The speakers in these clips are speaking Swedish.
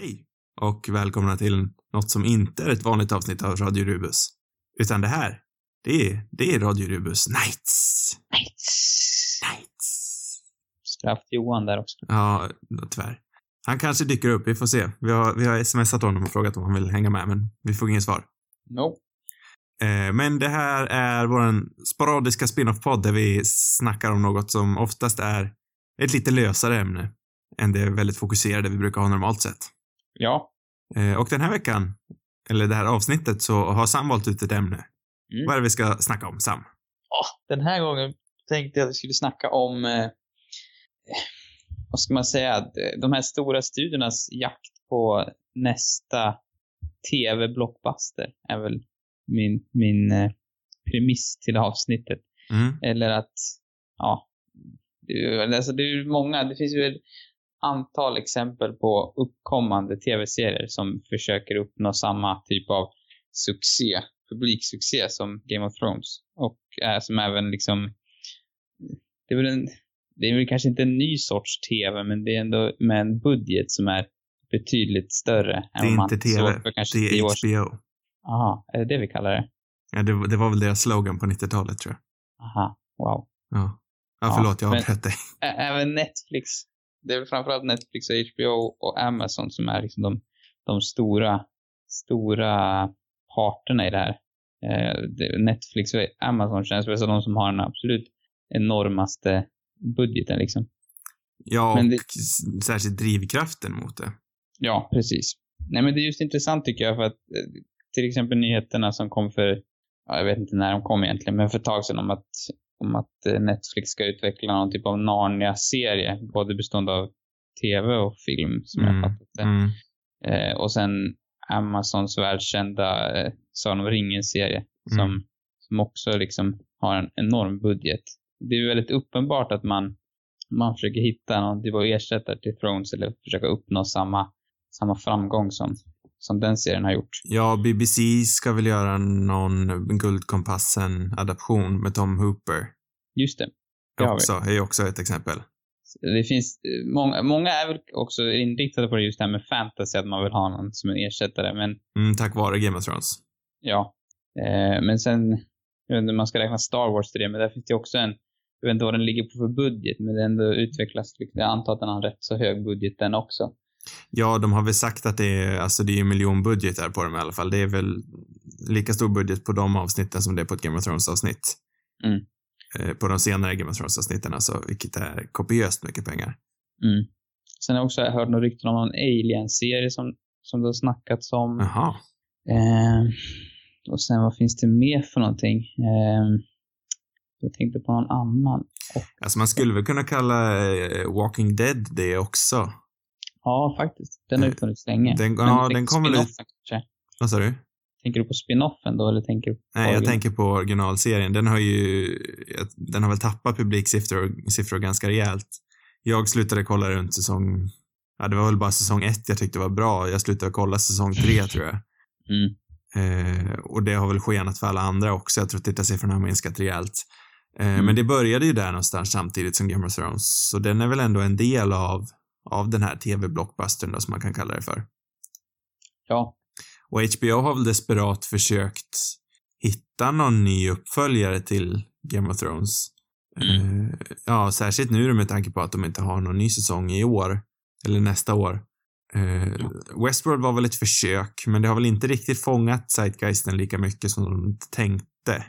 Hej och välkomna till något som inte är ett vanligt avsnitt av Radio Rubus. Utan det här, det är, det är Radio Rubus Nights. Nights. Nights. Straff Johan där också. Ja, tyvärr. Han kanske dyker upp, vi får se. Vi har, vi har smsat honom och frågat om han vill hänga med, men vi får inget svar. No. Eh, men det här är vår sporadiska spin-off-podd där vi snackar om något som oftast är ett lite lösare ämne än det väldigt fokuserade vi brukar ha normalt sett. Ja. Eh, och den här veckan, eller det här avsnittet, så har Sam valt ut ett ämne. Mm. Vad är det vi ska snacka om, Sam? Ja, den här gången tänkte jag att vi skulle snacka om, eh, vad ska man säga, de här stora studiernas jakt på nästa TV-blockbuster är väl min, min eh, premiss till avsnittet. Mm. Eller att, ja, det, alltså det är många, det finns ju antal exempel på uppkommande tv-serier som försöker uppnå samma typ av succé, publiksuccé som Game of Thrones. Och äh, som även liksom, det är väl en, det är väl kanske inte en ny sorts tv, men det är ändå med en budget som är betydligt större än Det är man inte TV, såg för kanske det är sedan. HBO. Aha, är det det vi kallar det? Ja, det, det var väl deras slogan på 90-talet, tror jag. Aha, wow. Ja. Ja, förlåt, jag avbröt dig. Även Netflix. Det är väl framförallt Netflix och HBO och Amazon som är liksom de, de stora, stora parterna i det här. Eh, Netflix och Amazon känns väl som de som har den absolut enormaste budgeten liksom. Ja, Men och det- s- särskilt drivkraften mot det. Ja, precis. Nej men det är just intressant tycker jag för att eh, till exempel nyheterna som kom för, ja, jag vet inte när de kom egentligen, men för ett tag sedan om att, om att eh, Netflix ska utveckla någon typ av Narnia-serie, både bestående av tv och film som jag Mm, har fattat det. Mm. Eh, och sen Amazons världskända eh, Sagan om ringen-serie som, Mm. som också liksom har en enorm budget. Det är väldigt uppenbart att man, man försöker hitta någon typ av ersättare till Thrones eller försöka uppnå samma, samma framgång som, som den serien har gjort. Ja, BBC ska väl göra någon Guldkompassen-adaption med Tom Hooper. Just det. Det har vi. Också, är ju också ett exempel. Det finns, eh, många, många är väl också inriktade på det just det här med fantasy, att man vill ha någon som en ersättare, men Mm, tack vare Game of Thrones. Ja. Eh, men sen, jag vet inte om man ska räkna Star Wars till det, men där finns det också en, jag vet inte vad den ligger på för budget, men det ändå utvecklas, jag antar att den har rätt så hög budget den också. Ja, de har väl sagt att det är, alltså det är miljonbudget där på dem i alla fall. Det är väl lika stor budget på de avsnitten som det är på ett Game of Thrones-avsnitt. Mm. Eh, På de senare Game of Thrones-avsnitten alltså, vilket är kopiöst mycket pengar. Mm. Sen har jag också hört några rykten om någon Alien-serie som, som det har snackats om. Jaha. Eh, och sen vad finns det mer för någonting? Eh, jag tänkte på någon annan. Alltså man skulle väl kunna kalla eh, Walking Dead det också. Ja, faktiskt. Den har ju Eh, funnits länge. den- ja, den du kom väl ut- spin-offen kanske? Vad sa du? Tänker du på spin-offen då, eller tänker du på Nej, jag tänker på originalserien. Den har ju, den har väl tappat publiksiffror siffror ganska rejält. Jag slutade kolla runt säsong, ja det var väl bara säsong ett jag tyckte var bra. Jag slutade kolla säsong tre tror jag. Mm. Eh, och det har väl skenat för alla andra också. Jag tror att tittarsiffrorna har minskat rejält. Eh, Mm. Men det började ju där någonstans samtidigt som Game of Thrones. Så den är väl ändå en del av, av den här tv-blockbustern som man kan kalla det för. Ja. Och HBO har väl desperat försökt hitta någon ny uppföljare till Game of Thrones. Mm. Eh, ja, särskilt nu med tanke på att de inte har någon ny säsong i år. Eller nästa år. Eh, Westworld var väl ett försök, men det har väl inte riktigt fångat zeitgeisten lika mycket som de tänkte.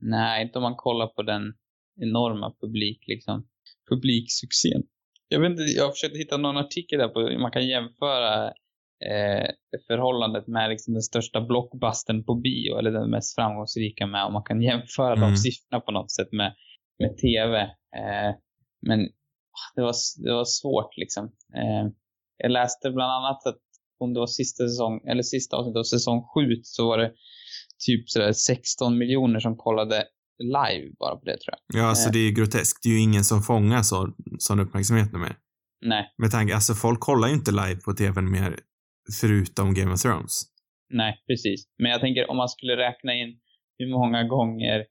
Nej, inte om man kollar på den enorma publik, liksom, publiksuccén. Jag vet inte, jag försökte hitta någon artikel där på man kan jämföra eh, förhållandet med liksom den största blockbustern på bio, eller den mest framgångsrika med, om man kan jämföra Mm. de siffrorna på något sätt med, med TV. Eh, men ah, det var, det var svårt liksom. Eh, jag läste bland annat att om det var sista säsong, eller sista avsnittet av säsong 7 så var det typ sådär 16 miljoner som kollade live bara på det tror jag. Ja, alltså Eh. det är ju groteskt. Det är ju ingen som fångar så, sån uppmärksamhet nu mer. Nej, Med tanke, alltså folk kollar ju inte live på tvn mer förutom Game of Thrones. nej, precis. Men jag tänker om man skulle räkna in hur många gånger,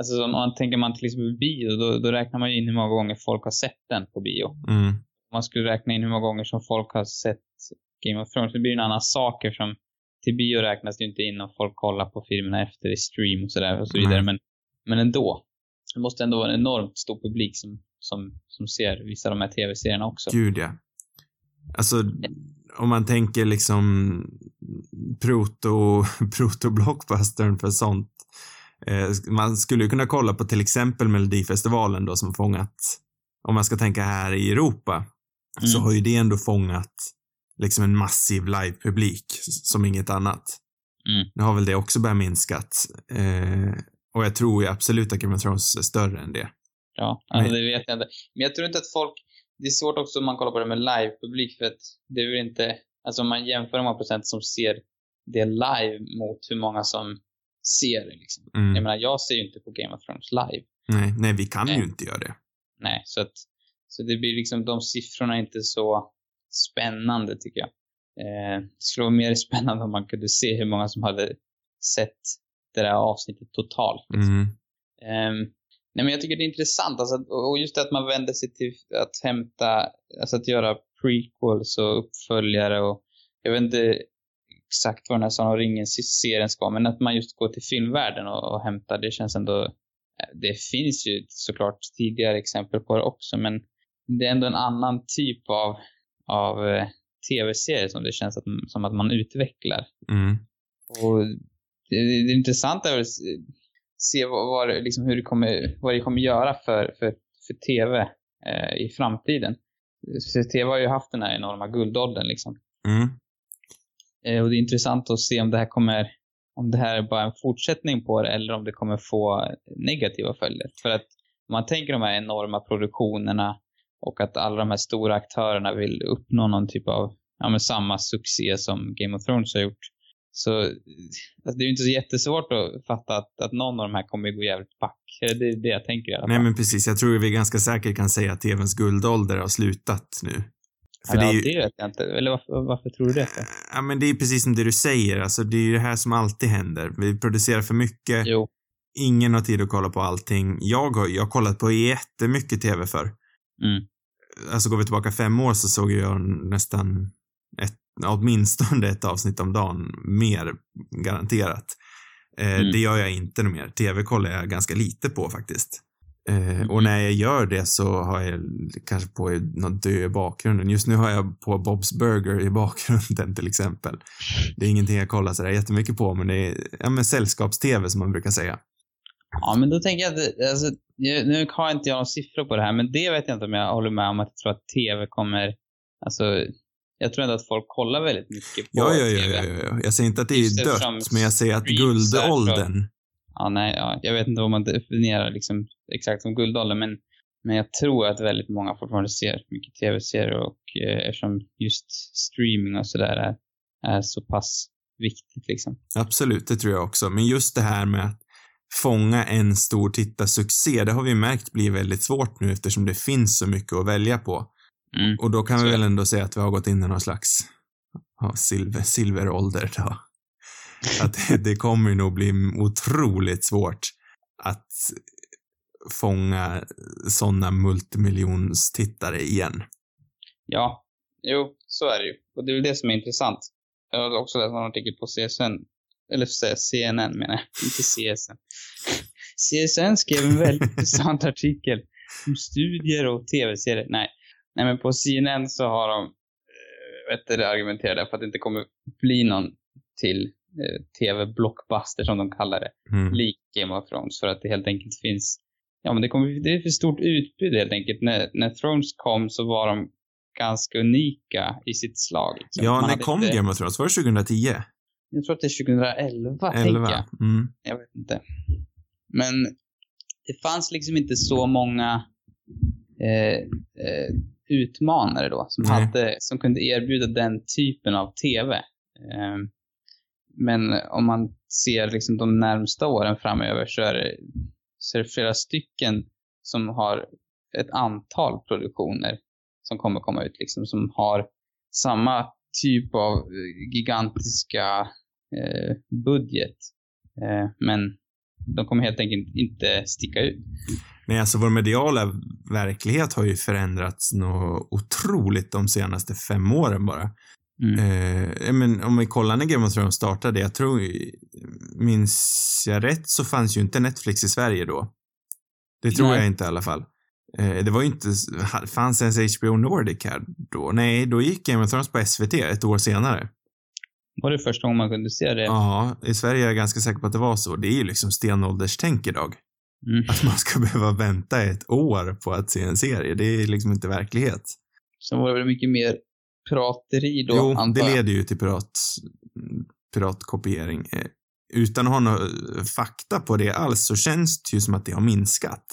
alltså om man tänker man till exempel bio, då, då räknar man ju in hur många gånger folk har sett den på bio. Mm. Om man skulle räkna in hur många gånger som folk har sett Game of Thrones. Det blir en annan sak eftersom till bio räknas det ju inte in om folk kollar på filmerna efter i stream och sådär och så vidare. Men, men ändå. Det måste ändå vara en enormt stor publik som, som, som ser vissa av de här tv-serierna också. Gud ja. Alltså, om man tänker liksom proto, proto-blockbustern för sånt. Eh, man skulle ju kunna kolla på till exempel Melodifestivalen då som fångat, om man ska tänka här i Europa, mm. så har ju det ändå fångat liksom en massiv livepublik som inget annat. Mm. Nu har väl det också börjat minskat. Eh, och jag tror ju absolut att Game of Thrones är större än det. Ja, alltså det vet jag inte. Men jag tror inte att folk, det är svårt också om man kollar på det med livepublik för att det är väl inte, alltså om man jämför hur många procent som ser det live mot hur många som ser det liksom. Mm. Jag menar, jag ser ju inte på Game of Thrones live. Nej, nej vi kan nej. ju inte göra det. Nej, så att, så det blir liksom, de siffrorna är inte så spännande tycker jag. Eh, det skulle vara mer spännande om man kunde se hur många som hade sett det där avsnittet totalt. Liksom. Mm. Um, nej men jag tycker det är intressant, alltså, och just det att man vänder sig till att hämta, alltså att göra prequels och uppföljare och jag vet inte exakt vad den här Sagan om ringen-serien ska men att man just går till filmvärlden och, och hämtar, det känns ändå, eh, det finns ju såklart tidigare exempel på det också men det är ändå en annan typ av, av eh, tv-serier som det känns att, som att man utvecklar. Mm. Och det, det intressanta är att se vad, vad, liksom hur det kommer, vad det kommer göra för, för, för tv eh, i framtiden. För tv har ju haft den här enorma guldåldern liksom. Mm. Eh, och det är intressant att se om det här kommer, om det här är bara en fortsättning på det eller om det kommer få negativa följder. För att om man tänker de här enorma produktionerna och att alla de här stora aktörerna vill uppnå någon typ av, ja samma succé som Game of Thrones har gjort. Så alltså det är ju inte så jättesvårt att fatta att, att någon av de här kommer gå jävligt back. Det är det jag tänker i alla fall. Nej men precis, jag tror vi ganska säkert kan säga att TVns guldålder har slutat nu. För ja, det, är ju... det vet jag inte. Eller varför, varför tror du det? Ja men det är precis som det du säger, alltså det är ju det här som alltid händer. Vi producerar för mycket. Jo. Ingen har tid att kolla på allting. Jag har, jag har kollat på jättemycket TV för. Mm. Alltså går vi tillbaka fem år så såg jag nästan åtminstone ett avsnitt om dagen mer, garanterat. Eh, mm. Det gör jag inte mer. TV kollar jag ganska lite på faktiskt. Eh, mm. Och när jag gör det så har jag kanske på något dö i bakgrunden. Just nu har jag på Bob's Burger i bakgrunden till exempel. Det är ingenting jag kollar sådär jättemycket på, men det är ja, men sällskaps-TV som man brukar säga. Ja, men då tänker jag att, alltså, nu har inte jag några siffror på det här, men det vet jag inte om jag håller med om att jag tror att TV kommer, alltså jag tror ändå att folk kollar väldigt mycket på ja, ja, ja, TV. Ja, ja, ja. Jag säger inte att det är dött, men jag säger att guldåldern. Ja, nej, ja, jag vet inte vad man definierar liksom exakt som guldåldern, men, men jag tror att väldigt många fortfarande ser mycket tv-serier och eh, eftersom just streaming och sådär är, är så pass viktigt liksom. Absolut, det tror jag också. Men just det här med att fånga en stor tittarsuccé, det har vi märkt blir väldigt svårt nu eftersom det finns så mycket att välja på. Mm. Och då kan så. vi väl ändå säga att vi har gått in i någon slags ja, silver, silverålder då. Att det, det kommer nog bli otroligt svårt att fånga sådana multimiljonstittare igen. Ja, jo, så är det ju. Och det är väl det som är intressant. Jag har också läst en artikel på CSN, eller CNN menar jag, inte CSN. CSN skrev en väldigt intressant artikel om studier och tv-serier. Nej, Nej, men på CNN så har de äh, vet du, argumenterat för att det inte kommer bli någon till äh, tv-blockbuster som de kallar det. Mm. Lik Game of Thrones. För att det helt enkelt finns, ja men det, kommer, det är för stort utbud helt enkelt. När, när Thrones kom så var de ganska unika i sitt slag. Liksom. Ja, när kom inte... Game of Thrones? Var det 2010? Jag tror att det är 2011, 11. tänker jag. Mm. Jag vet inte. Men det fanns liksom inte så många eh, eh, utmanare då, som, hade, som kunde erbjuda den typen av TV. Eh, men om man ser liksom de närmsta åren framöver så är, det, så är det flera stycken som har ett antal produktioner som kommer komma ut, liksom, som har samma typ av eh, gigantiska eh, budget. Eh, men de kommer helt enkelt inte sticka ut. Nej, alltså vår mediala verklighet har ju förändrats något otroligt de senaste fem åren bara. Mm. Eh, men om vi kollar när Game of Thrones startade, jag tror, minns jag rätt så fanns ju inte Netflix i Sverige då. Det tror Nej. jag inte i alla fall. Eh, det var ju inte, fanns ens HBO Nordic här då? Nej, då gick Game of Thrones på SVT ett år senare. Var det första gången man kunde se det? Ja, i Sverige är jag ganska säker på att det var så. Det är ju liksom stenålderstänk idag. Mm. Att man ska behöva vänta ett år på att se en serie. Det är liksom inte verklighet. Sen var det väl mycket mer prateri då, jo, antar det jag. leder ju till pirat, piratkopiering. Eh, Utan att ha några fakta på det alls så känns det ju som att det har minskat.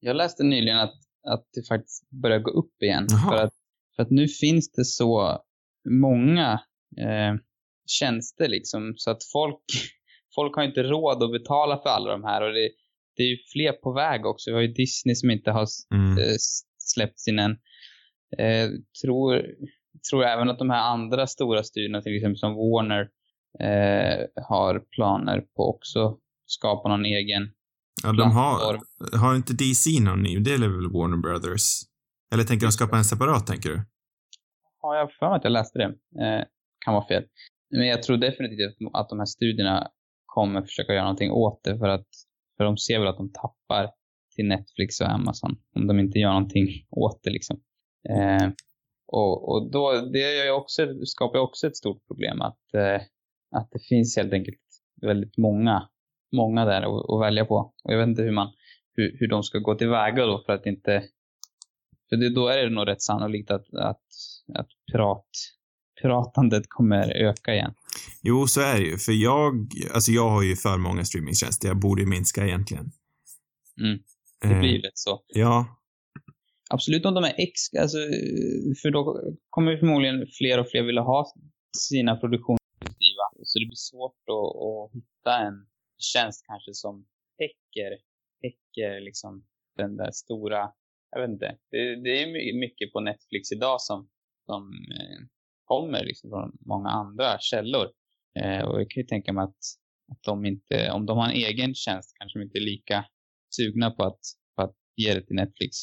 Jag läste nyligen att, att det faktiskt börjar gå upp igen. För att, för att nu finns det så många eh, tjänster liksom, så att folk, folk har inte råd att betala för alla de här. Och det, det är ju fler på väg också. Vi har ju Disney som inte har Mm. eh, släppt sin än. Eh, tror, tror även att de här andra stora studierna, till exempel som Warner, eh, har planer på också skapa någon egen Ja, de har, har inte DC någon ny? Det är väl Warner Brothers? Eller tänker de skapa en separat, tänker du? Har jag för mig att jag läste det. Eh, kan vara fel. Men jag tror definitivt att de här studierna kommer försöka göra någonting åt det för att för de ser väl att de tappar till Netflix och Amazon om de inte gör någonting åt det liksom. Eh, och, och då, det gör också, skapar också ett stort problem att, eh, att det finns helt enkelt väldigt många, många där att, att välja på. Och jag vet inte hur man, hur, hur de ska gå tillväga då för att inte, för det, då är det nog rätt sannolikt att, att, att prat, pratandet kommer öka igen. Jo, så är det ju. För jag, alltså jag har ju för många streamingtjänster. Jag borde minska egentligen. Mm. Det Eh, blir ju lätt så. Ja, Absolut om de är ex, alltså, för då kommer ju förmodligen fler och fler vilja ha sina produktionsaktiva. Så det blir svårt att, att hitta en tjänst kanske som täcker, täcker liksom den där stora, jag vet inte. Det, det är my- mycket på Netflix idag som, som eh, kommer liksom från många andra källor. Eh, och jag kan ju tänka mig att, att de inte, om de har en egen tjänst kanske de inte är lika sugna på att, på att ge det till Netflix.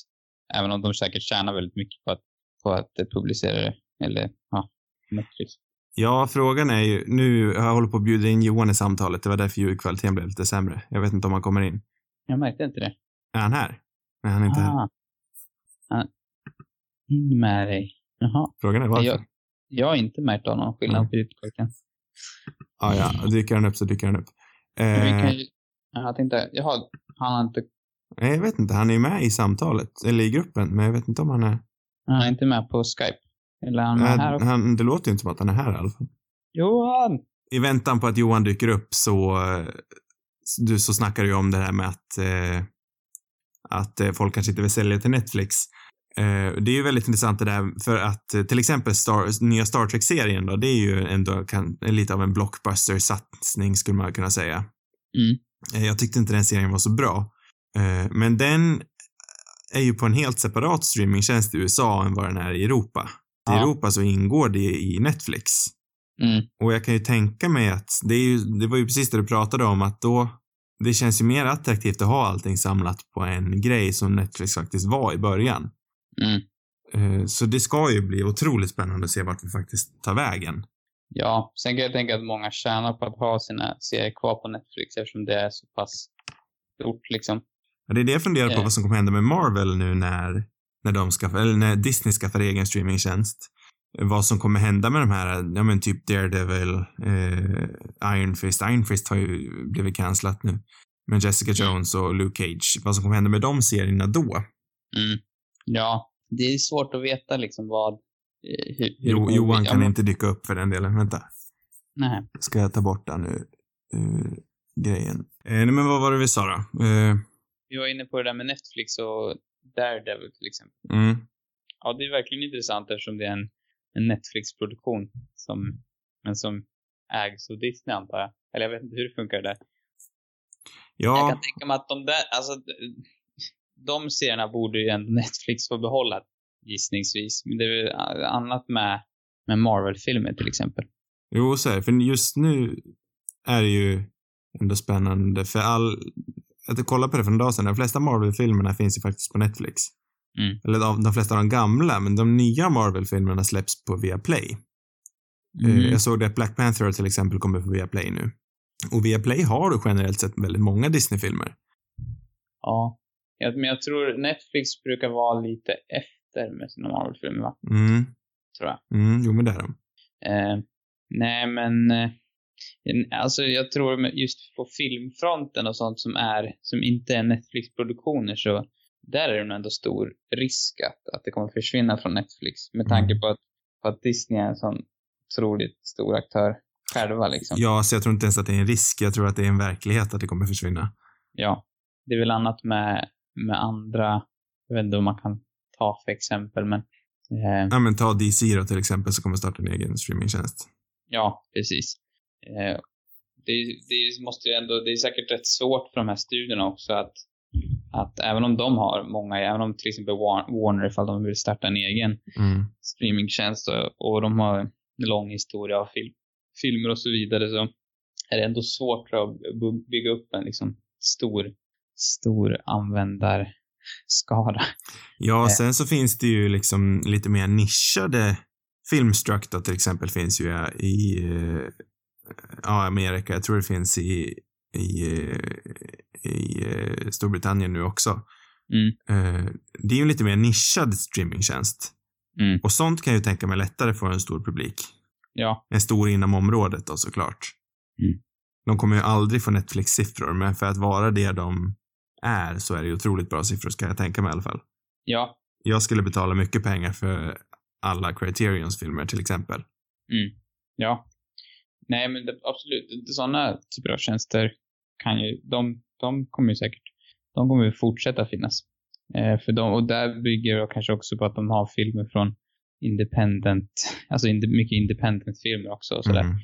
Även om de säkert tjänar väldigt mycket på att, på att eh, publicera det. Eller ja, Netflix. ja, frågan är ju, nu har jag hållit på att bjuda in Johan i samtalet. Det var därför ljudkvaliteten blev lite sämre. Jag vet inte om han kommer in. Jag märkte inte det. Är han här? Nej, han är inte här. Ah. Ah. In med dig. Jaha. Frågan är varför. Jag, jag har inte märkt av någon skillnad Mm. på ljudkvaliteten. Ja, ja. Dyker han upp så dyker han upp. Men vi Eh, kan ju, jag tänkte, jaha, han har inte, nej, jag vet inte. Han är med i samtalet. Eller i gruppen. Men jag vet inte om han är... han är inte med på Skype. Eller han är här Han, också. han, det låter ju inte som att han är här i alla fall. Johan! I väntan på att Johan dyker upp så, eh, du, så snackar du om det här med att, eh, att eh, folk kanske inte vill sälja till Netflix. Eh, det är ju väldigt intressant det där för att eh, till exempel Star, nya Star Trek-serien då, det är ju ändå kan, lite av en blockbuster-satsning skulle man kunna säga. Mm. Eh, jag tyckte inte den serien var så bra. Men den är ju på en helt separat streamingtjänst i USA än vad den är i Europa. I Ja. Europa så ingår det i Netflix. Mm. Och jag kan ju tänka mig att det, är ju, det var ju precis det du pratade om att då det känns ju mer attraktivt att ha allting samlat på en grej som Netflix faktiskt var i början. Mm. Eh, Så det ska ju bli otroligt spännande att se vart vi faktiskt tar vägen. Ja, sen kan jag tänka att många tjänar på att ha sina serier kvar på Netflix eftersom det är så pass stort liksom. Ja, Det är det jag funderar på Eh. vad som kommer hända med Marvel nu när, när de skaffar, eller när Disney skaffar egen streamingtjänst. Vad som kommer hända med de här, ja men typ Daredevil, eh, Iron Fist. Iron Fist har ju blivit cancelat nu. Men Jessica Jones och Luke Cage. Vad som kommer hända med de serierna då? Mm. Ja, det är svårt att veta liksom vad... eh, Hur, Jo, Johan. Ja, kan men- inte dyka upp för den delen. Vänta. Nej. Ska jag ta bort den nu? Uh, grejen. Eh, nej, men vad var det vi sa då? Eh, Vi var inne på det där med Netflix och Daredevil till exempel. mm. Ja, det är verkligen intressant eftersom det är en, en Netflix-produktion som, men som ägs av Disney antar jag. Eller jag vet inte hur det funkar där. Jag Ja, kan tänka mig att de där, alltså de serierna borde ju ändå Netflix få behålla gissningsvis. Men det är väl annat med, med Marvel-filmer till exempel. jo så är det. För just nu är det ju ändå spännande för all... Jag kollade på det för en dag sedan. De flesta Marvel-filmerna finns ju faktiskt på Netflix. Mm. Eller de, de flesta av de gamla, men de nya Marvel-filmerna släpps på Viaplay. Eh, Mm. Jag såg att Black Panther till exempel kommer på Viaplay nu. Och Viaplay har generellt sett väldigt många Disney-filmer. Ja. Men jag tror Netflix brukar vara lite efter med sina Marvel-filmer, va? Mm, Tror jag. mm, jo men det är de. Eh, nej, men eh, alltså jag tror just på filmfronten och sånt som är, som inte är Netflix-produktioner så där är det nog ändå stor risk att, att det kommer försvinna från Netflix med tanke Mm. på, att, på att Disney är en sån otroligt stor aktör själva liksom. Ja, så jag tror inte ens att det är en risk. Jag tror att det är en verklighet att det kommer försvinna. Ja. Det är väl annat med, med andra, jag vet inte om man kan ta för exempel men eh, Ja, men ta DC då till exempel som kommer starta en egen streamingtjänst. Ja, precis. Eh, det, det måste ju ändå, det är säkert rätt svårt för de här studierna också att, att även om de har många, även om till exempel War- Warner ifall de vill starta en egen Mm. streamingtjänst och, och de har en lång historia av film, filmer och så vidare så är det ändå svårt att bygga upp en liksom stor, stor användarskara. Ja, Eh. sen så finns det ju liksom lite mer nischade Filmstruck då till exempel finns ju i eh, ja, Amerika. Jag tror det finns i, i, eh, i Storbritannien nu också. Mm. Det är ju lite mer nischad streamingtjänst. Mm. Och sånt kan jag ju tänka mig lättare få en stor publik. Ja, En stor inom området då såklart. Mm. De kommer ju aldrig få Netflix-siffror, men för att vara det de är så är det otroligt bra siffror, ska jag tänka mig i alla fall. ja, Jag skulle betala mycket pengar för alla Criterions filmer till exempel. Mm. Ja. Nej, men det, absolut. Sådana typer av tjänster kan ju, de, de kommer ju säkert, de kommer ju fortsätta finnas. Eh, för de, och där bygger det kanske också på att de har filmer från independent, alltså inde, mycket independent-filmer också och sådär. Mm.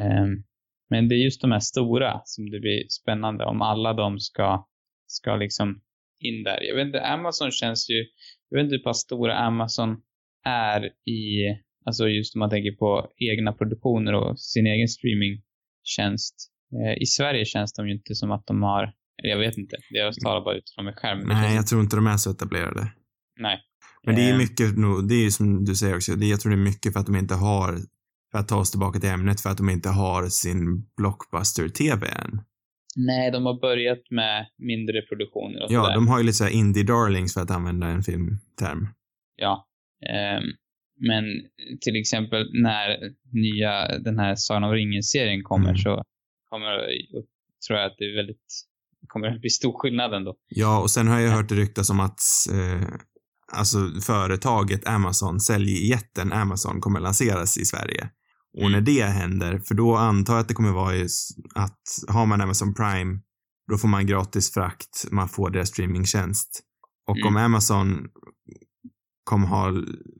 Ehm, men det är just de här stora som det blir spännande om alla de ska, ska liksom in där. Jag vet inte, Amazon känns ju, jag vet inte hur pass stora Amazon är i, alltså just om man tänker på egna produktioner och sin egen streamingtjänst. Eh, I Sverige känns de ju inte som att de har, eller jag vet inte, jag talar bara utifrån mig själv. Nej, jag tror inte de är så etablerade. nej. Men det är Ehm, mycket det är ju som du säger också, det, jag tror det är mycket för att de inte har, för att ta oss tillbaka till ämnet, för att de inte har sin blockbuster-TV än. Nej, de har börjat med mindre produktioner och Ja, sådär. de har ju lite såhär indie darlings för att använda en filmterm. Ja. Ehm, men till exempel när nya, den här Sagan om ringen-serien kommer Mm. så kommer, tror jag att det är väldigt, kommer att bli stor skillnad ändå. Ja, och sen har jag hört det ryktas om att eh, alltså företaget Amazon, säljjätten Amazon kommer lanseras i Sverige. Och när det händer, för då antar jag att det kommer vara s- att har man Amazon Prime, då får man gratis frakt, man får deras streamingtjänst. Och Mm. om Amazon kommer ha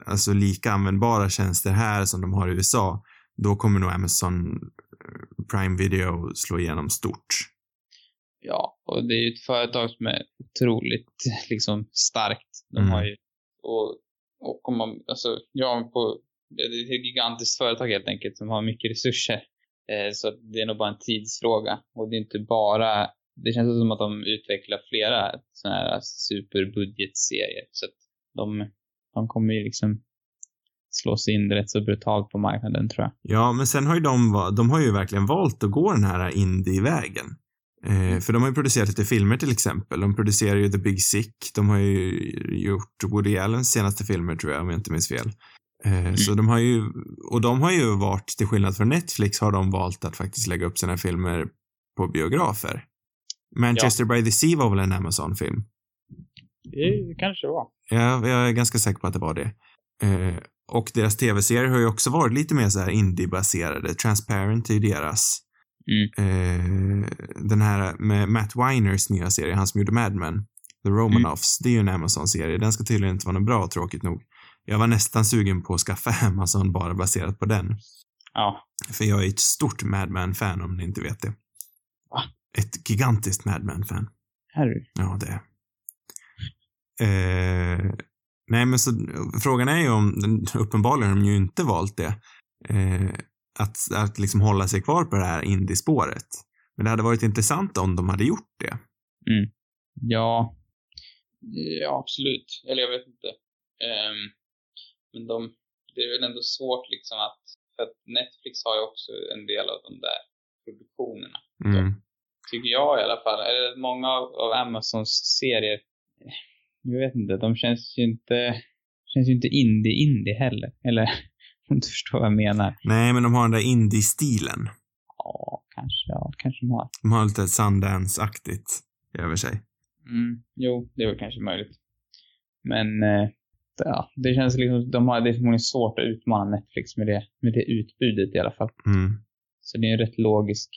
alltså lika användbara tjänster här som de har i USA, då kommer nog Amazon eh, Prime Video slå igenom stort. Ja, och det är ju ett företag som är otroligt liksom starkt. De Mm. har ju, och, och om man, alltså, ja, på, det är ett gigantiskt företag helt enkelt som har mycket resurser. Eh, så det är nog bara en tidsfråga. Och det är inte bara, det känns som att de utvecklar flera sådana här superbudgetserier. Så att de, de kommer ju liksom slå sig in rätt så brutalt på marknaden tror jag. Ja, men sen har ju de, de har ju verkligen valt att gå den här indie-vägen. Eh, för de har ju producerat lite filmer till exempel. De producerar ju The Big Sick. De har ju gjort Woody Allens senaste filmer tror jag, om jag inte minns fel. Eh, Så de har ju, och de har ju varit, till skillnad från Netflix, har de valt att faktiskt lägga upp sina filmer på biografer. Manchester by the Sea var väl en Amazon-film? Det kanske det var. Ja, jag är ganska säker på att det var det. Eh, och deras tv-serier har ju också varit lite mer så här indie-baserade. Transparent är ju deras. Mm. Eh, den här med Matt Winers nya serie, han som gjorde Mad Men, The Romanoffs, det är ju en Amazon-serie. Den ska tydligen inte vara något bra, tråkigt nog. Jag var nästan sugen på att skaffa Amazon bara baserat på den. Ja. För jag är ett stort Mad Men-fan om ni inte vet det. Va? Ett gigantiskt Mad Men-fan. Harry. Ja, det är eh, Nej, men så frågan är ju om, uppenbarligen har de ju inte valt det, eh, att, att liksom hålla sig kvar på det här indiespåret. Men det hade varit intressant om de hade gjort det. Ja. Ja, absolut. Eller jag vet inte. Ehm, men de, det är väl ändå svårt liksom att, För att Netflix har ju också en del av de där produktionerna. Mm. Tycker jag i alla fall. Eller många av, av Amazons serier, jag vet inte, de känns ju inte, känns ju inte indie-indie heller. Eller, om du förstår vad jag menar. Nej, men de har den där indie-stilen. Ja, kanske, ja, kanske de har. De har lite Sundance-aktigt över sig. Mm, jo, det är väl kanske möjligt. Men, eh, ja, det känns liksom, de har, det är förmodligen svårt att utmana Netflix med det, med det utbudet i alla fall. Mm. Så det är en rätt logisk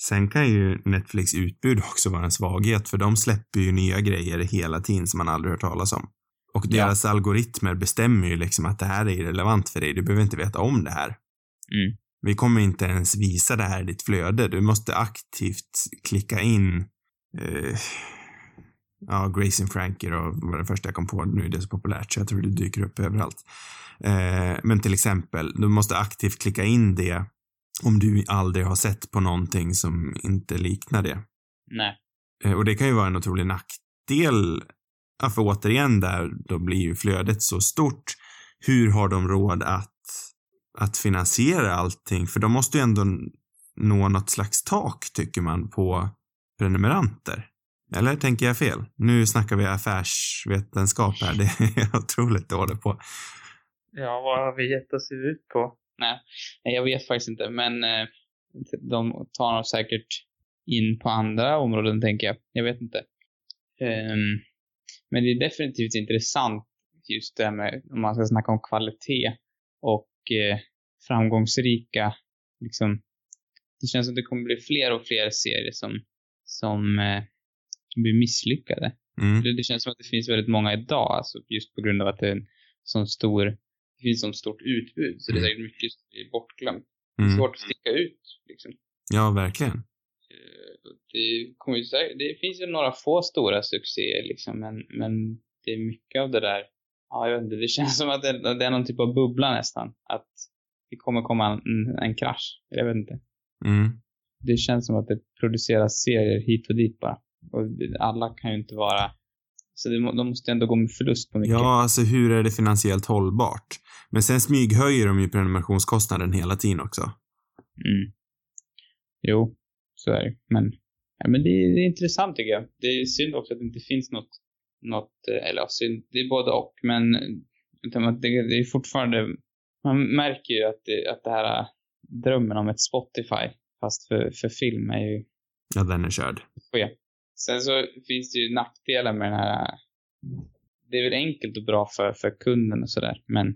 Sen kan ju Netflix utbud också vara en svaghet, för de släpper ju nya grejer hela tiden som man aldrig hört talas om. Och Ja. deras algoritmer bestämmer ju liksom att det här är irrelevant för dig. Du behöver inte veta om det här. Mm. Vi kommer inte ens visa det här i ditt flöde. Du måste aktivt klicka in eh, ja, Grace and Frankie då var det första jag kom på. Nu är det så populärt så jag tror det dyker upp överallt. Eh, men till exempel, du måste aktivt klicka in det om du aldrig har sett på någonting som inte liknar det. Nej. Eh, Och det kan ju vara en otrolig nackdel. Ja, för återigen där, då blir ju flödet så stort. Hur har de råd att, att finansiera allting? För de måste ju ändå nå något slags tak, tycker man, på prenumeranter. Eller tänker jag fel? Nu snackar vi affärsvetenskap här. Det är otroligt dålig på. Ja, vad har vi gett oss ut på? Nej, jag vet faktiskt inte, men eh, de tar nog säkert in på andra områden, tänker jag. Jag vet inte. Ehm, men det är definitivt intressant just det här med, om man ska snacka om kvalitet och eh, framgångsrika, liksom. Det känns som det kommer bli fler och fler serier som, som eh, blir misslyckade. Mm. Det, det känns som att det finns väldigt många idag, alltså just på grund av att det är en sån stor, det finns sån stort utbud, så det är Mm. säkert mycket bortglömt. Mm. svårt att sticka ut, liksom. Ja, verkligen. Det, kommer ju det finns ju några få stora succéer, liksom, men, men det är mycket av det där, ja, jag vet inte, det känns som att det, det är någon typ av bubbla nästan. Att det kommer komma en, en krasch. Jag vet inte. Mm. Det känns som att det produceras serier hit och dit bara. Och alla kan ju inte vara, så det, de måste ändå gå med förlust på mycket. Ja, alltså hur är det finansiellt hållbart? Men sen smyghöjer de ju prenumerationskostnaden hela tiden också. Mm. Jo, det. Men, ja, men det, är, det är intressant tycker jag. Det är synd också att det inte finns något, något eh, eller synd, det är både och, men eh, det, det är fortfarande, man märker ju att det, att det här eh, drömmen om ett Spotify, fast för, för film är ju Ja, den är körd. ske. Sen så finns det ju nackdelar med den här, det är väl enkelt och bra för, för kunden och sådär, men,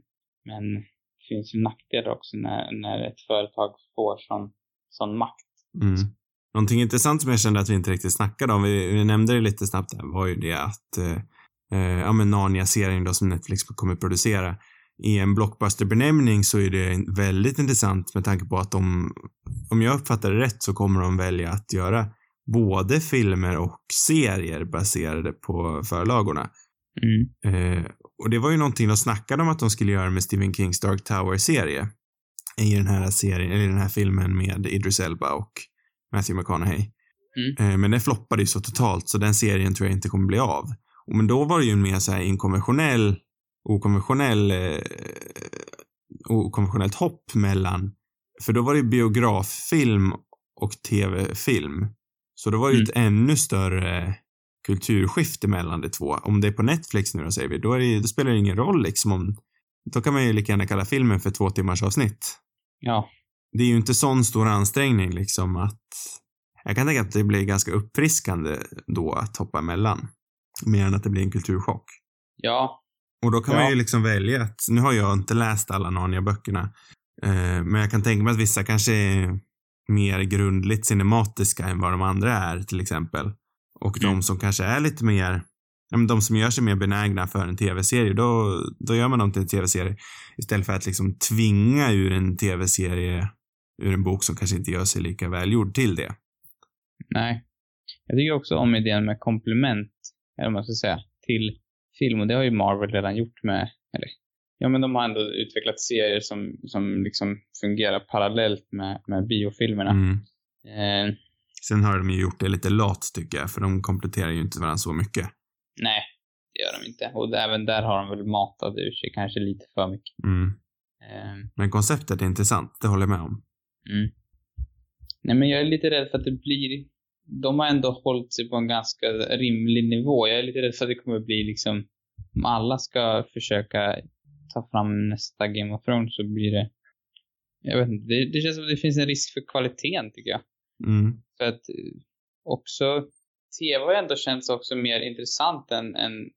men det finns ju nackdelar också när, när ett företag får sån, sån makt. Mm. Någonting intressant som jag kände att vi inte riktigt snackade om, vi, vi nämnde det lite snabbt där, var ju det att eh, eh, ja men Narnia-serien då som Netflix kommer producera. I en blockbuster-benämning så är det väldigt intressant med tanke på att de, om jag uppfattar det rätt så kommer de välja att göra både filmer och serier baserade på förlagorna. Mm. Eh, och det var ju någonting de snackade om att de skulle göra med Stephen Kings Dark Tower-serie. I den här serien, eller i den här filmen med Idris Elba och Matthew McConaughey. Mm. Eh, men den floppade ju så totalt så den serien tror jag inte kommer bli av. Men då var det ju en mer så här inkonventionell, okonventionell, eh, okonventionellt hopp mellan, för då var det ju biograffilm och tv-film. Så då var det ju Mm. ett ännu större kulturskifte mellan de två. Om det är på Netflix nu då säger vi, då, det, då spelar det ingen roll liksom om, då kan man ju lika gärna kalla filmen för två timmars avsnitt. Ja. Det är ju inte sån stor ansträngning liksom att, jag kan tänka att det blir ganska uppfriskande då att hoppa emellan. Mer än att det blir en kulturchock. Ja. Och då kan Ja. man ju liksom välja att, nu har jag inte läst alla Narnia-böckerna, eh, men jag kan tänka mig att vissa kanske är mer grundligt cinematiska än vad de andra är till exempel. Och Mm. de som kanske är lite mer, ja, men de som gör sig mer benägna för en tv-serie, då, då gör man dem till en tv-serie. Istället för att liksom tvinga ur en tv-serie, ur en bok som kanske inte gör sig lika välgjord till det. Nej. Jag tycker också om idén med komplement, eller vad man ska säga, till film. Och det har ju Marvel redan gjort med, eller ja men de har ändå utvecklat serier som, som liksom fungerar parallellt med, med biofilmerna. Mm. Eh, Sen har de ju gjort det lite lat tycker jag, för de kompletterar ju inte varandra så mycket. nej, det gör de inte. Och även där har de väl matat ur sig kanske lite för mycket. Mm. Eh, Men konceptet är intressant, det håller jag med om. Mm. Nej, men jag är lite rädd för att det blir... De har ändå hållit sig på en ganska rimlig nivå. Jag är lite rädd för att det kommer bli liksom... Om alla ska försöka ta fram nästa Game of Thrones så blir det... Jag vet inte. Det, det känns som att det finns en risk för kvaliteten, tycker jag. Mm. För att eh, också... TV har ändå känts också mer intressant än en,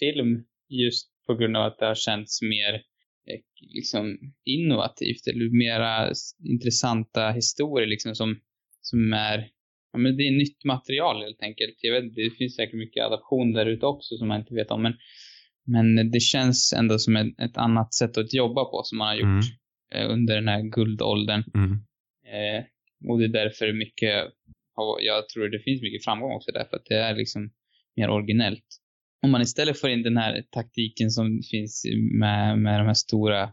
film just på grund av att det har känts mer liksom innovativt eller mera intressanta historier liksom som, som är, ja men det är nytt material helt enkelt. Jag vet det finns säkert mycket adaption där ute också som man inte vet om men, men det känns ändå som ett, ett annat sätt att jobba på som man har gjort eh, under den här guldåldern. Mm. Eh, och det är därför mycket, jag tror det finns mycket framgång också därför att det är liksom mer originellt. Om man istället får in den här taktiken som finns med, med de här stora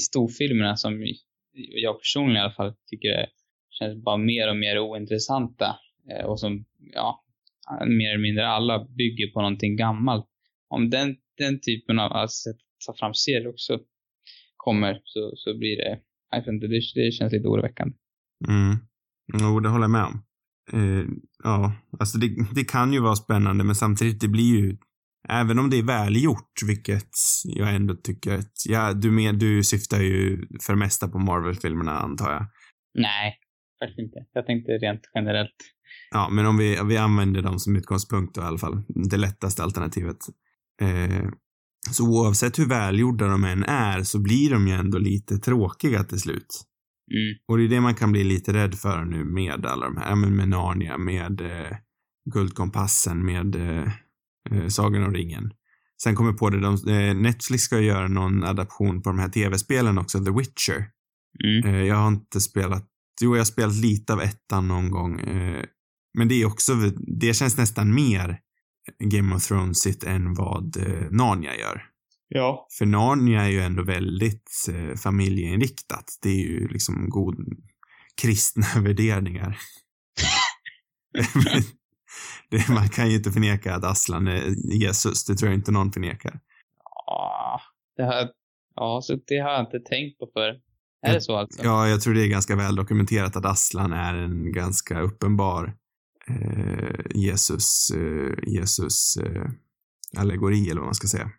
storfilmerna som jag personligen i alla fall tycker är, känns bara mer och mer ointressanta eh, och som, ja, mer eller mindre alla bygger på någonting gammalt. Om den, den typen av av sätt att ta fram serier också kommer så, så blir det, jag vet inte, det, det känns lite oroväckande. Mm. Jo, det håller jag med om. Uh, ja, alltså det, det kan ju vara spännande, men samtidigt, det blir ju Även om det är välgjort, vilket jag ändå tycker att, ja, du, med, du syftar ju för det mesta på Marvel-filmerna antar jag. Nej, faktiskt inte. Jag tänkte rent generellt. Ja, men om vi, vi använder dem som utgångspunkt då i alla fall. Det lättaste alternativet. Eh, så oavsett hur välgjorda de än är så blir de ju ändå lite tråkiga till slut. Mm. Och det är det man kan bli lite rädd för nu med alla de här, med Narnia, med eh, Guldkompassen, med eh, eh, Sagan om ringen. Sen kommer på det, de, eh, Netflix ska göra någon adaption på de här tv-spelen också, The Witcher. Mm. Eh, jag har inte spelat, jo jag har spelat lite av ettan någon gång. Eh, men det är också, det känns nästan mer Game of Thrones än vad eh, Narnia gör. Ja. För Narnia är ju ändå väldigt eh, familjeinriktat. Det är ju liksom god kristna värderingar. det, man kan ju inte förneka att Aslan är Jesus. Det tror jag inte någon förnekar. Ja, det har, ja, så det har jag inte tänkt på för. Är det så alltså? Ja, jag tror det är ganska väl dokumenterat att Aslan är en ganska uppenbar eh, Jesus, eh, Jesus eh, allegori eller vad man ska säga.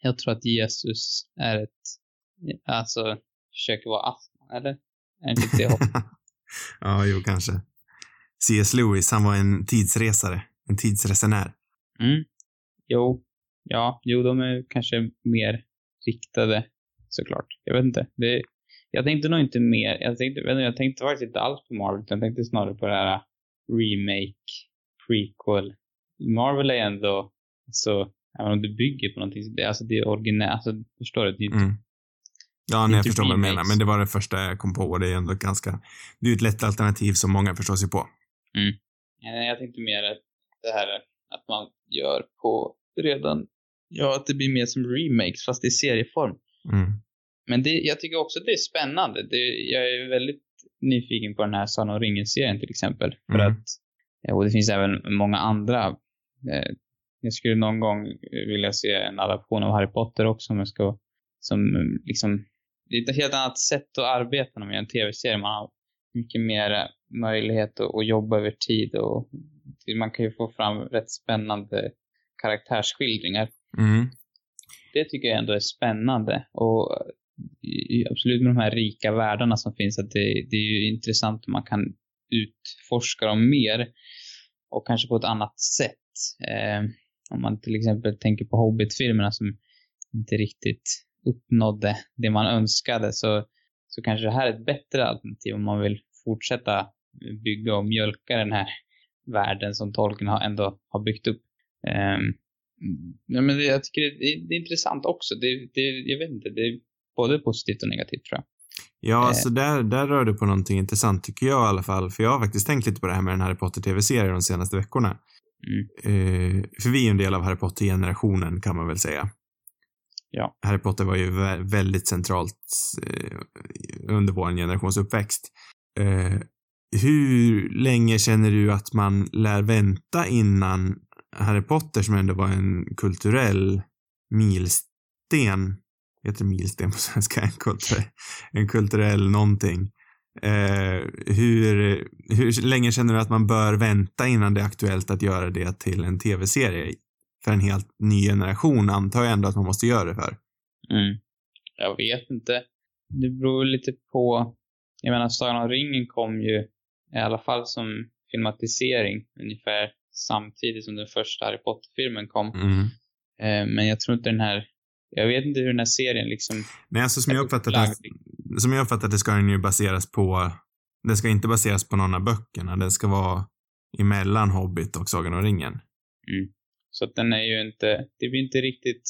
Jag tror att Jesus är ett, alltså, försöker vara Aslan, eller? Är inte det ja, jo, kanske. C.S. Lewis, han var en tidsresare, en tidsresenär. Mm. Jo. Ja, jo, de är kanske mer riktade, såklart. Jag vet inte. Det, jag tänkte nog inte mer, jag tänkte, jag inte, jag tänkte faktiskt inte alls på Marvel, utan jag tänkte snarare på det här remake, prequel. Marvel är ändå, alltså, även om det bygger på någonting, det, alltså det är originellt, alltså förstår du? Det, Mm. Ja, nej, jag förstår vad du menar, men det var det första jag kom på och det är ändå ganska, det är ju ett lätt alternativ som många förstår sig på. Nej, jag tänkte mer att det här att man gör på redan, ja, att det blir mer som remakes fast i serieform. Mm. Men det, jag tycker också att det är spännande. Det, jag är väldigt nyfiken på den här Sagan om ringen-serien till exempel. För Mm. att, eh, och det finns även många andra. Eh, jag skulle någon gång vilja se en adaption av Harry Potter också om jag ska, som eh, liksom, det är ett helt annat sätt att arbeta när man gör en tv-serie. Man har mycket mer möjlighet att, att jobba över tid och man kan ju få fram rätt spännande karaktärsskildringar Mm. det tycker jag ändå är spännande. Och absolut med de här rika världarna som finns, att det, det är ju intressant om man kan utforska dem mer och kanske på ett annat sätt. Eh, om man till exempel tänker på Hobbit-filmerna som inte riktigt uppnådde det man önskade så, så kanske det här är ett bättre alternativ om man vill fortsätta bygga och mjölka den här världen som Tolkien har ändå har byggt upp. Ehm, Ja, men det, jag tycker det, det, det är intressant också. Det, det, jag vet inte, det är både positivt och negativt tror jag. Ja, Eh. alltså där, där rör du på någonting intressant tycker jag i alla fall. För jag har faktiskt tänkt lite på det här med den Harry Potter tv-serien de senaste veckorna. Mm. Eh, för vi är en del av Harry Potter-generationen kan man väl säga. Ja. Harry Potter var ju vä- väldigt centralt eh, under vår generations uppväxt. Eh, hur länge känner du att man lär vänta innan Harry Potter, som ändå var en kulturell milsten, heter milsten på svenska, en kulturell, en kulturell någonting. Eh, hur, hur länge känner du att man bör vänta innan det är aktuellt att göra det till en tv-serie? För en helt ny generation antar jag ändå att man måste göra det för. Mm. Jag vet inte. Det beror lite på... Jag menar, Sagan om ringen kom ju i alla fall som filmatisering ungefär samtidigt som den första Harry Potter-filmen kom. Mm. Eh, men jag tror inte den här... Jag vet inte hur den här serien liksom... Nej, alltså som jag uppfattat det, som jag uppfattat det ska den ju baseras på, den ska inte baseras på någon av böckerna. Den ska vara emellan Hobbit och Sagan om ringen. Mm. Så att den är ju inte, det blir inte riktigt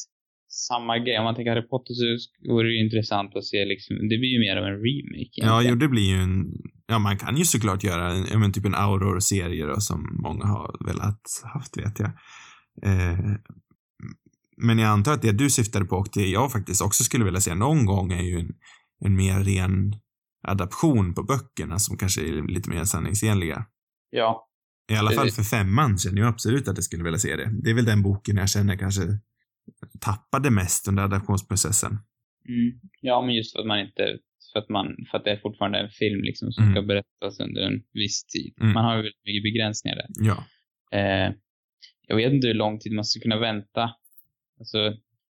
samma grej. Om man tänker Harry Potter så vore det ju intressant att se liksom, det blir ju mer av en remake egentligen. Ja, jo, det blir ju en, ja man kan ju såklart göra en, men typ en Auror-serie då som många har velat haft vet jag. Eh, men jag antar att det du syftade på och det jag faktiskt också skulle vilja se någon gång är ju en, en mer ren adaption på böckerna som kanske är lite mer sanningsenliga. Ja. I alla fall för femman känner jag absolut att jag skulle vilja se det. Det är väl den boken jag känner kanske tappade mest under adaptionsprocessen. Mm. Ja, men just för att man inte, för att man, för att det är fortfarande en film liksom som Mm. ska berättas under en viss tid. Mm. Man har ju väldigt mycket begränsningar där. Ja. Eh, jag vet inte hur lång tid man ska kunna vänta. Alltså,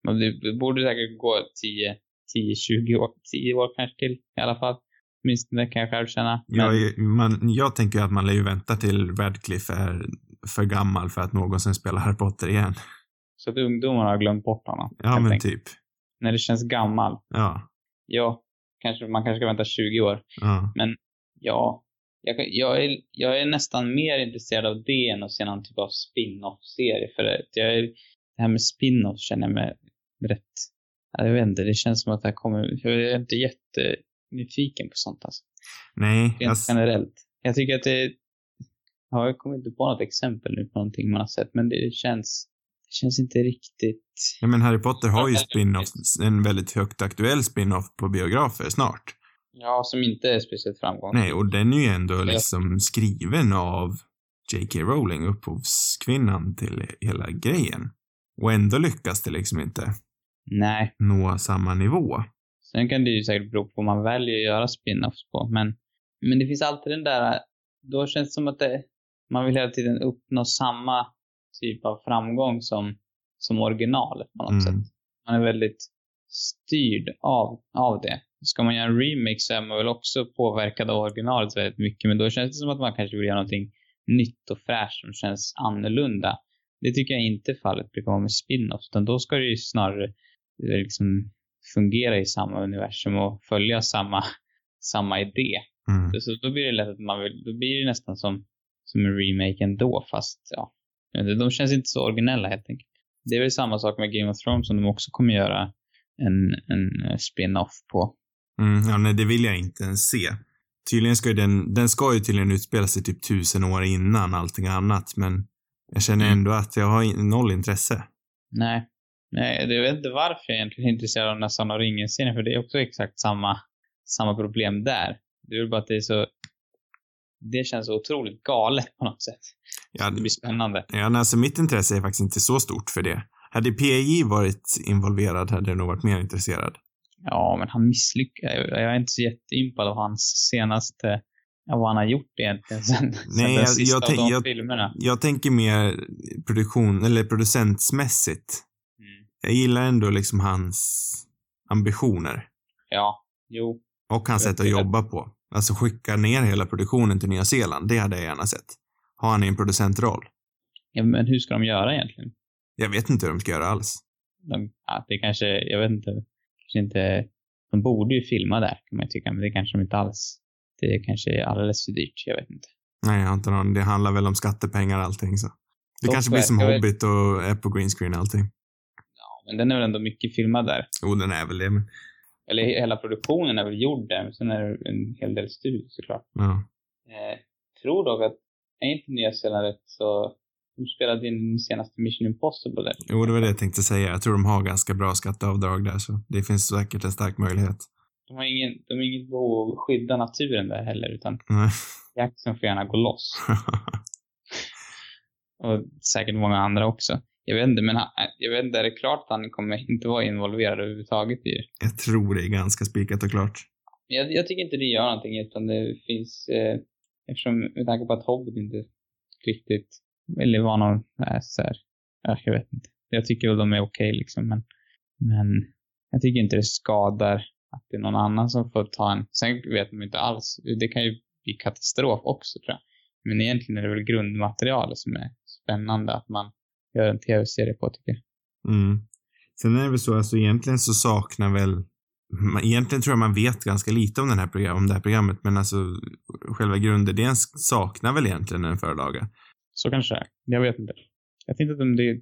man- det borde säkert gå 10, 10, 20 år, 10 år kanske till i alla fall. Åtminstone kan jag själv känna. Men, Jag, man, jag tänker att man lär ju vänta till Radcliffe är för gammal för att någonsin spela Harry Potter igen. Så att ungdomarna har glömt bort honom. Ja, men enkelt. typ. När det känns gammal. Ja. Ja, kanske, man kanske ska vänta 20 år. Ja. Ja, jag, jag, är, jag är nästan mer intresserad av det än att se någon typ av spin-off-serie. För det, jag är, det här med spin-off känner jag mig rätt... ja, Jag vet inte, det känns som att det här kommer... Jag är inte jättenyfiken på sånt alltså. Nej, Rent alltså, generellt. Jag tycker att det... Ja, jag kommer inte på något exempel nu på någonting man har sett, men det känns... Det känns inte riktigt... ja, men Harry Potter har ju spin-off, en väldigt högt aktuell spin-off på biografer snart. Ja, som inte är speciellt framgångsrik. Nej, och den är ju ändå liksom skriven av J.K. Rowling, upphovskvinnan till hela grejen. Och ändå lyckas det liksom inte Nej. nå samma nivå. Sen kan det ju säkert bero på vad man väljer att göra spin-offs på, men, men det finns alltid den där, då känns det som att det, man vill hela tiden uppnå samma typ av framgång som, som originalet på något Mm. sätt. Man är väldigt styrd av, av det. Ska man göra en remake så är man väl också påverkad av originalet väldigt mycket, men då känns det som att man kanske vill göra någonting nytt och fräscht som känns annorlunda. Det tycker jag inte fallet brukar vara med spin-offs, utan då ska det ju snarare liksom fungera i samma universum och följa samma, samma idé. Mm. Så då blir det lätt att man vill, då blir det nästan som, som en remake ändå, fast ja. De känns inte så originella helt enkelt. Det är väl samma sak med Game of Thrones som de också kommer göra en, en eh, spin-off på. Mm, ja, nej, det vill jag inte ens se. Tydligen ska ju den, den ska ju tydligen utspela sig typ tusen år innan allting annat, men jag känner Mm. ändå att jag har in- noll intresse. Nej. Nej, jag vet inte varför jag egentligen är intresserad av den Sagan om ringen-serien, för det är också exakt samma, samma problem där. Det är bara att det är så... Det känns otroligt galet på något sätt. Ja, Det blir spännande. ja, alltså mitt intresse är faktiskt inte så stort för det. Hade PJ varit involverad hade jag nog varit mer intresserad. Ja, men han misslyckades. Jag är inte så jätteimpad av hans senaste, av vad han har gjort egentligen sen, sen Nej, den jag- sista jag av de jag- filmerna. Jag tänker mer produktion, eller producentsmässigt. Jag gillar ändå liksom hans ambitioner. Ja, jo. Och hans sätt att jobba på. Alltså skicka ner hela produktionen till Nya Zeeland, det hade jag gärna sett. Ha han i en producentroll. Ja, men hur ska de göra egentligen? Jag vet inte hur de ska göra alls. De, ja, det kanske, jag vet inte, kanske inte, de borde ju filma där kan man tycka, men det kanske de inte alls. Det kanske är alldeles för dyrt, jag vet inte. Nej, jag har inte någon, det handlar väl om skattepengar allting så. Det Dock kanske blir som Hobbit och är på green screen allting. Men den är väl ändå mycket filmad där. Jo, den är väl det, men Eller he- hela produktionen är väl gjord där, men sen är det en hel del studio såklart. ja. Eh, tror dock att, är inte Nya Zeeland rätt så, de spelade in senaste Mission Impossible där. Jo, det var det jag tänkte säga. Jag tror de har ganska bra skatteavdrag där, så det finns säkert en stark möjlighet. De har ingen, de har inget behov av att skydda naturen där heller, utan Nej. jakten får gärna gå loss. Och säkert många andra också. Jag vet inte, men han, jag vet inte, är det klart att han kommer inte vara involverad överhuvudtaget i det? Jag tror det är ganska spikat och klart. Jag, jag tycker inte det gör någonting, utan det finns, eh, eftersom, med tanke på att Hobbit inte riktigt, eller var någon, äh, så här, ja, jag vet inte. Jag tycker väl de är okej okay, liksom, men, men jag tycker inte det skadar att det är någon annan som får ta en, sen vet man inte alls, det kan ju bli katastrof också tror jag. Men egentligen är det väl grundmaterialet som är spännande att man gör en tv-serie på tycker jag. Mm. Sen är det väl så, alltså egentligen så saknar väl Egentligen tror jag man vet ganska lite om, den här program, om det här programmet, men alltså själva grundidén saknar väl egentligen en förlaga. Så kanske det är. Jag vet inte. Jag tänkte att om det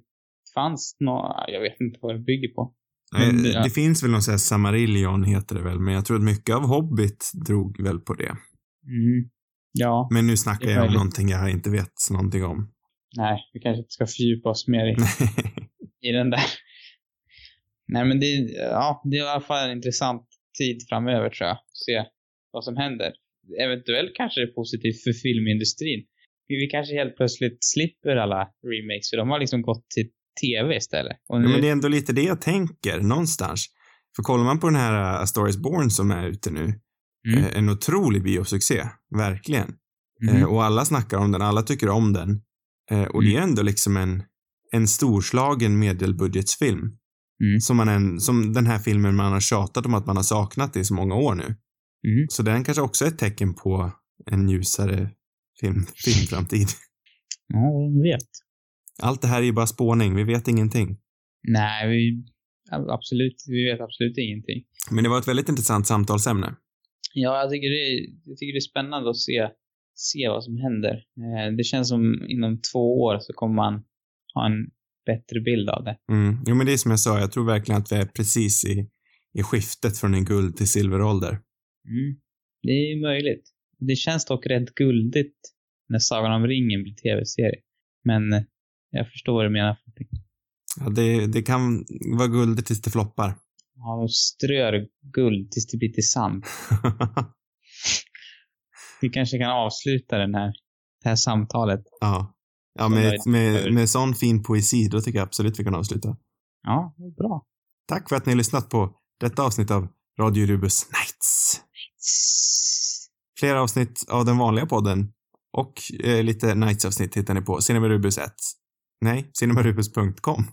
fanns några, jag vet inte vad det bygger på. Men, det, ja. det finns väl någon sån här Samarillion heter det väl, men jag tror att mycket av Hobbit drog väl på det. Mm. Ja. Men nu snackar jag om någonting jag inte vet någonting om. Nej, vi kanske inte ska fördjupa oss mer i, i den där. Nej, men det, ja, det är i alla fall en intressant tid framöver tror jag. Se vad som händer. Eventuellt kanske det är positivt för filmindustrin. Vi kanske helt plötsligt slipper alla remakes, för de har liksom gått till tv istället. Nu... Ja, men det är ändå lite det jag tänker, någonstans. För kollar man på den här uh, A Star Is Born som är ute nu, mm. eh, en otrolig biosuccé, verkligen. Mm. Eh, och alla snackar om den, alla tycker om den. Eh, och mm. det är ändå liksom en, en storslagen medelbudgetsfilm. Mm. Som, man en, som den här filmen man har tjatat om att man har saknat i så många år nu. Mm. Så den kanske också är ett tecken på en ljusare film, filmframtid. Ja, vem vet. Allt det här är ju bara spåning, vi vet ingenting. Nej, vi, absolut, vi vet absolut ingenting. Men det var ett väldigt intressant samtalsämne. Ja, jag tycker det är, jag tycker det är spännande att se, se vad som händer. Eh, det känns som inom två år så kommer man ha en bättre bild av det. Mm. Jo, men det är som jag sa, jag tror verkligen att vi är precis i, i skiftet från en guld till silverålder. Mm. Det är möjligt. Det känns dock rätt guldigt när Sagan om ringen blir tv-serie. Men eh, jag förstår vad du menar. Ja, det, det kan vara guldet tills det floppar. Ja, de strör guld tills det blir till sand. Vi kanske kan avsluta den här, det här samtalet. Ja. Ja, med, med, med sån fin poesi, då tycker jag absolut vi kan avsluta. Ja, bra. Tack för att ni har lyssnat på detta avsnitt av Radio Rubus Nights. Nights. Fler avsnitt av den vanliga podden och eh, lite Nights-avsnitt hittar ni på Cinemarubus 1. Nej, cinemarubus.com.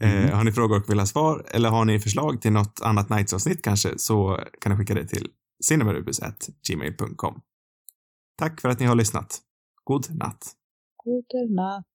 Eh, mm. Eh, har ni frågor och vill ha svar eller har ni förslag till något annat Nights-avsnitt kanske så kan ni skicka det till cinemarubus.gmail.com. Tack för att ni har lyssnat. God natt. God natt.